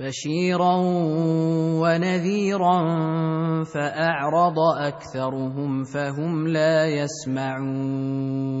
بشيرا ونذيرا فاعرض اكثرهم فهم لا يسمعون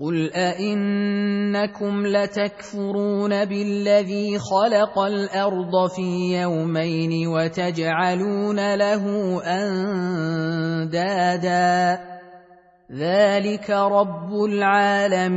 قل أئنكم لتكفرون بالذي خلق الأرض في يومين وتجعلون له أندادا ذلك رب العالمين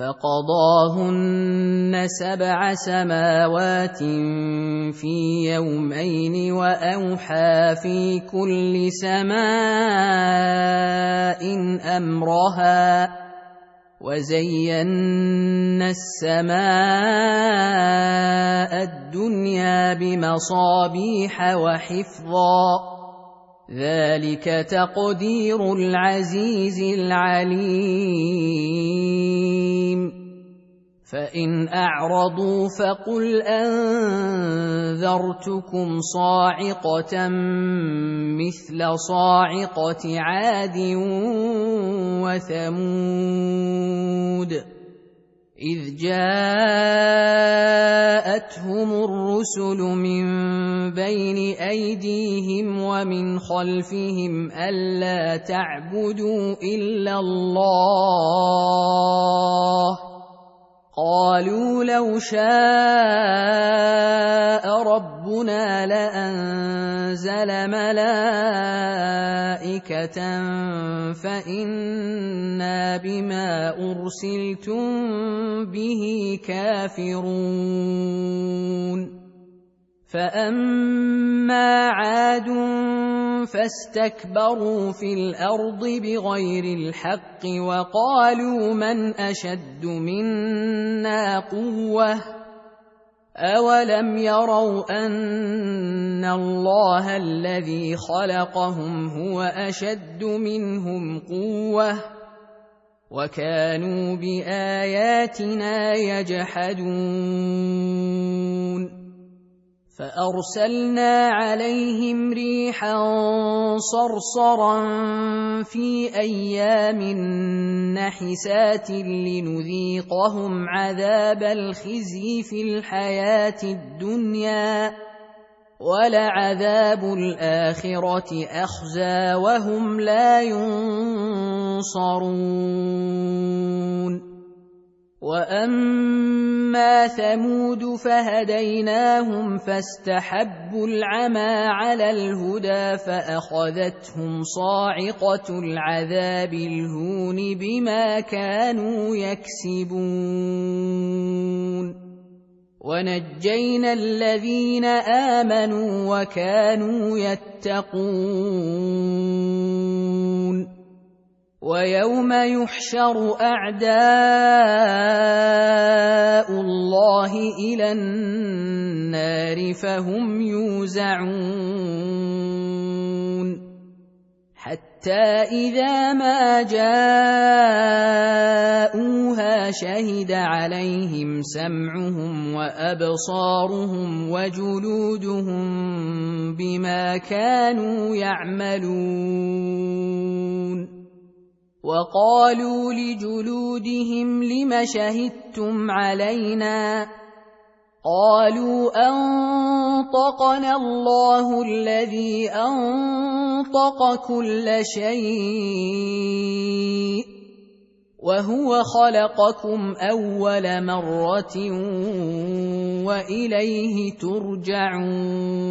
فقضاهن سبع سماوات في يومين واوحى في كل سماء امرها وزينا السماء الدنيا بمصابيح وحفظا ذلك تقدير العزيز العليم. فان اعرضوا فقل انذرتكم صاعقه مثل صاعقه عاد وثمود. إذ جاءتهم الرسل من بين أيديهم ومن خلفهم ألا تعبدوا إلا الله قالوا لو شاء ربنا لأنزل ملائكة بما ارسلتم به كافرون فاما عاد فاستكبروا في الأرض بغير الحق وقالوا من اشد منا قوه اولم يروا ان الله الذي خلقهم هو اشد منهم قوه وكانوا بآياتنا يجحدون. فأرسلنا عليهم ريحا صرصرا في أيام نحسات لنذيقهم عذاب الخزي في الحياة الدنيا. ولعذاب الآخرة أخزى وهم لا ينصرون. وأما ثمود فهديناهم فاستحبوا العمى على الهدى فأخذتهم صاعقة العذاب الهون بما كانوا يكسبون. ونجينا الذين آمنوا وكانوا يتقون ويوم يحشر أعداء الله إلى النار فهم يوزعون حتى إذا ما جاءوها شهد عليهم سمعهم وأبصارهم وجلودهم بما كانوا يعملون وقالوا لجلودهم لم شهدتم علينا قالوا أنطقنا الله الذي أنطق كل شيء وهو خلقكم أول مرة وإليه ترجعون.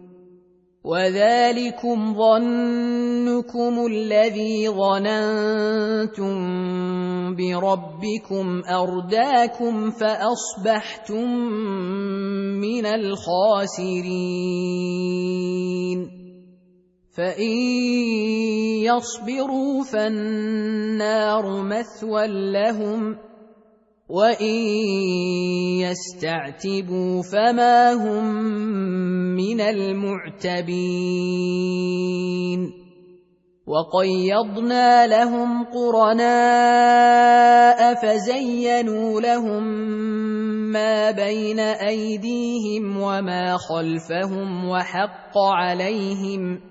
وذلكم ظنكم الذي ظننتم بربكم ارداكم فاصبحتم من الخاسرين فان يصبروا فالنار مثوى لهم وان يستعتبوا فما هم من المعتبين وقيضنا لهم قرناء فزينوا لهم ما بين ايديهم وما خلفهم وحق عليهم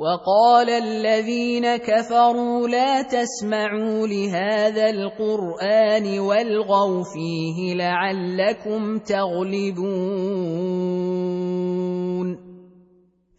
وقال الذين كفروا لا تسمعوا لهذا القرآن والغوا فيه لعلكم تغلبون.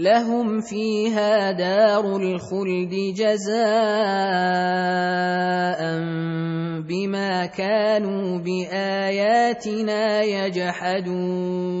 لهم فيها دار الخلد جزاء بما كانوا بآياتنا يجحدون.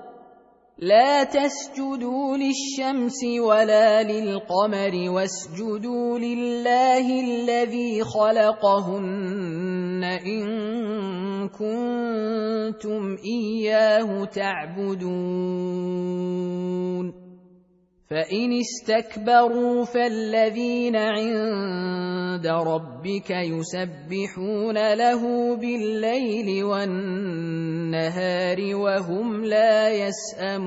لا تسجدوا للشمس ولا للقمر واسجدوا لله الذي خلقهن إن كنتم إياه تعبدون. فان استكبروا فالذين عند ربك يسبحون له بالليل والنهار وهم لا يسامون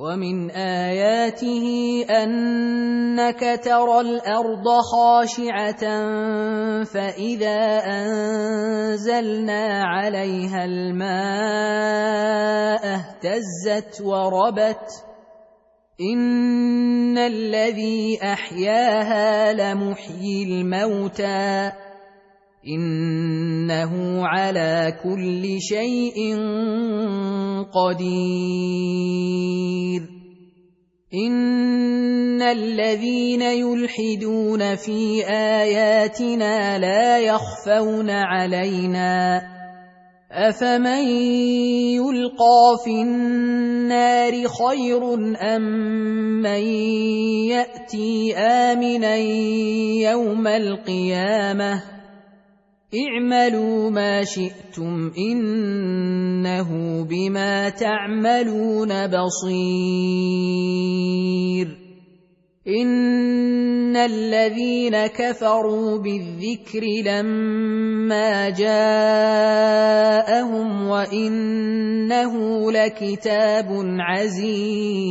ومن آياته أنك ترى الأرض خاشعة فإذا أنزلنا عليها الماء اهتزت وربت إن الذي أحياها لمحيي الموتى إنه على كل شيء قدير. إن الذين يلحدون في آياتنا لا يخفون علينا. أفمن يلقى في النار خير أم من يأتي آمنا يوم القيامة؟ اعملوا ما شئتم إنه بما تعملون بصير. إن الذين كفروا بالذكر لما جاءهم وإنه لكتاب عزيز.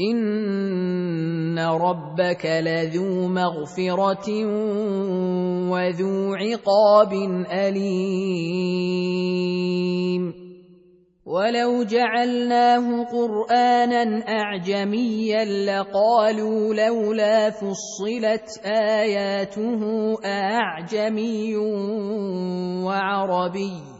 ان ربك لذو مغفره وذو عقاب اليم ولو جعلناه قرانا اعجميا لقالوا لولا فصلت اياته اعجمي وعربي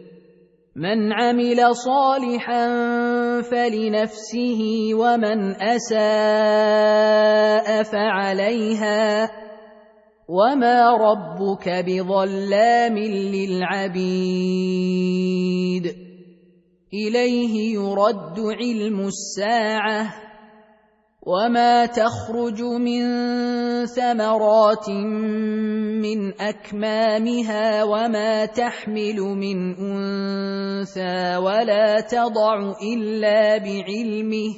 من عمل صالحا فلنفسه ومن أساء فعليها وما ربك بظلام للعبيد. إليه يرد علم الساعة. وما تخرج من ثمرات من اكمامها وما تحمل من انثى ولا تضع الا بعلمه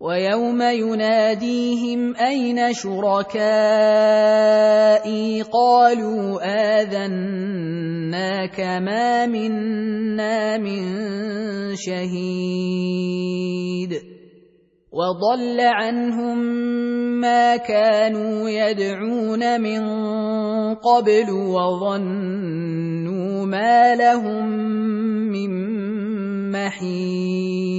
ويوم يناديهم اين شركائي قالوا اذناك ما منا من شهيد وضل عنهم ما كانوا يدعون من قبل وظنوا ما لهم من محيص.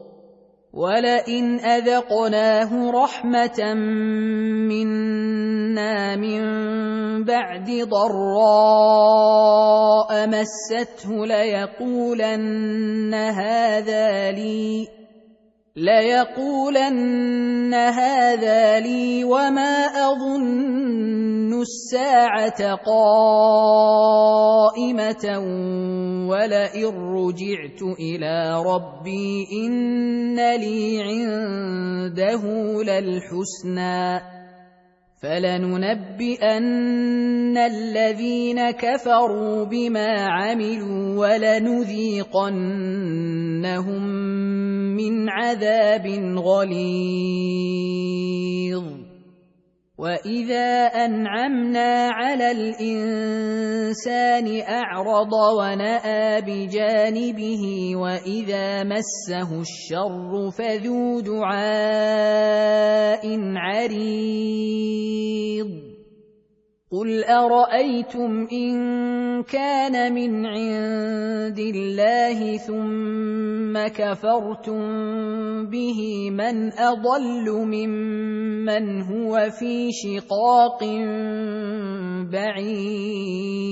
ولئن اذقناه رحمه منا من بعد ضراء مسته ليقولن هذا لي ليقولن هذا لي وما اظن الساعة قائمه ولئن رجعت إلى ربي ان لي عنده للحسنى فلننبئن الذين كفروا بما عملوا ولنذيقنهم من عذاب غليظ واذا انعمنا على الانسان اعرض وناى بجانبه واذا مسه الشر فذو دعاء عريض قل ارايتم ان كان من عند الله ثم كفرتم به من اضل ممن هو في شقاق بعيد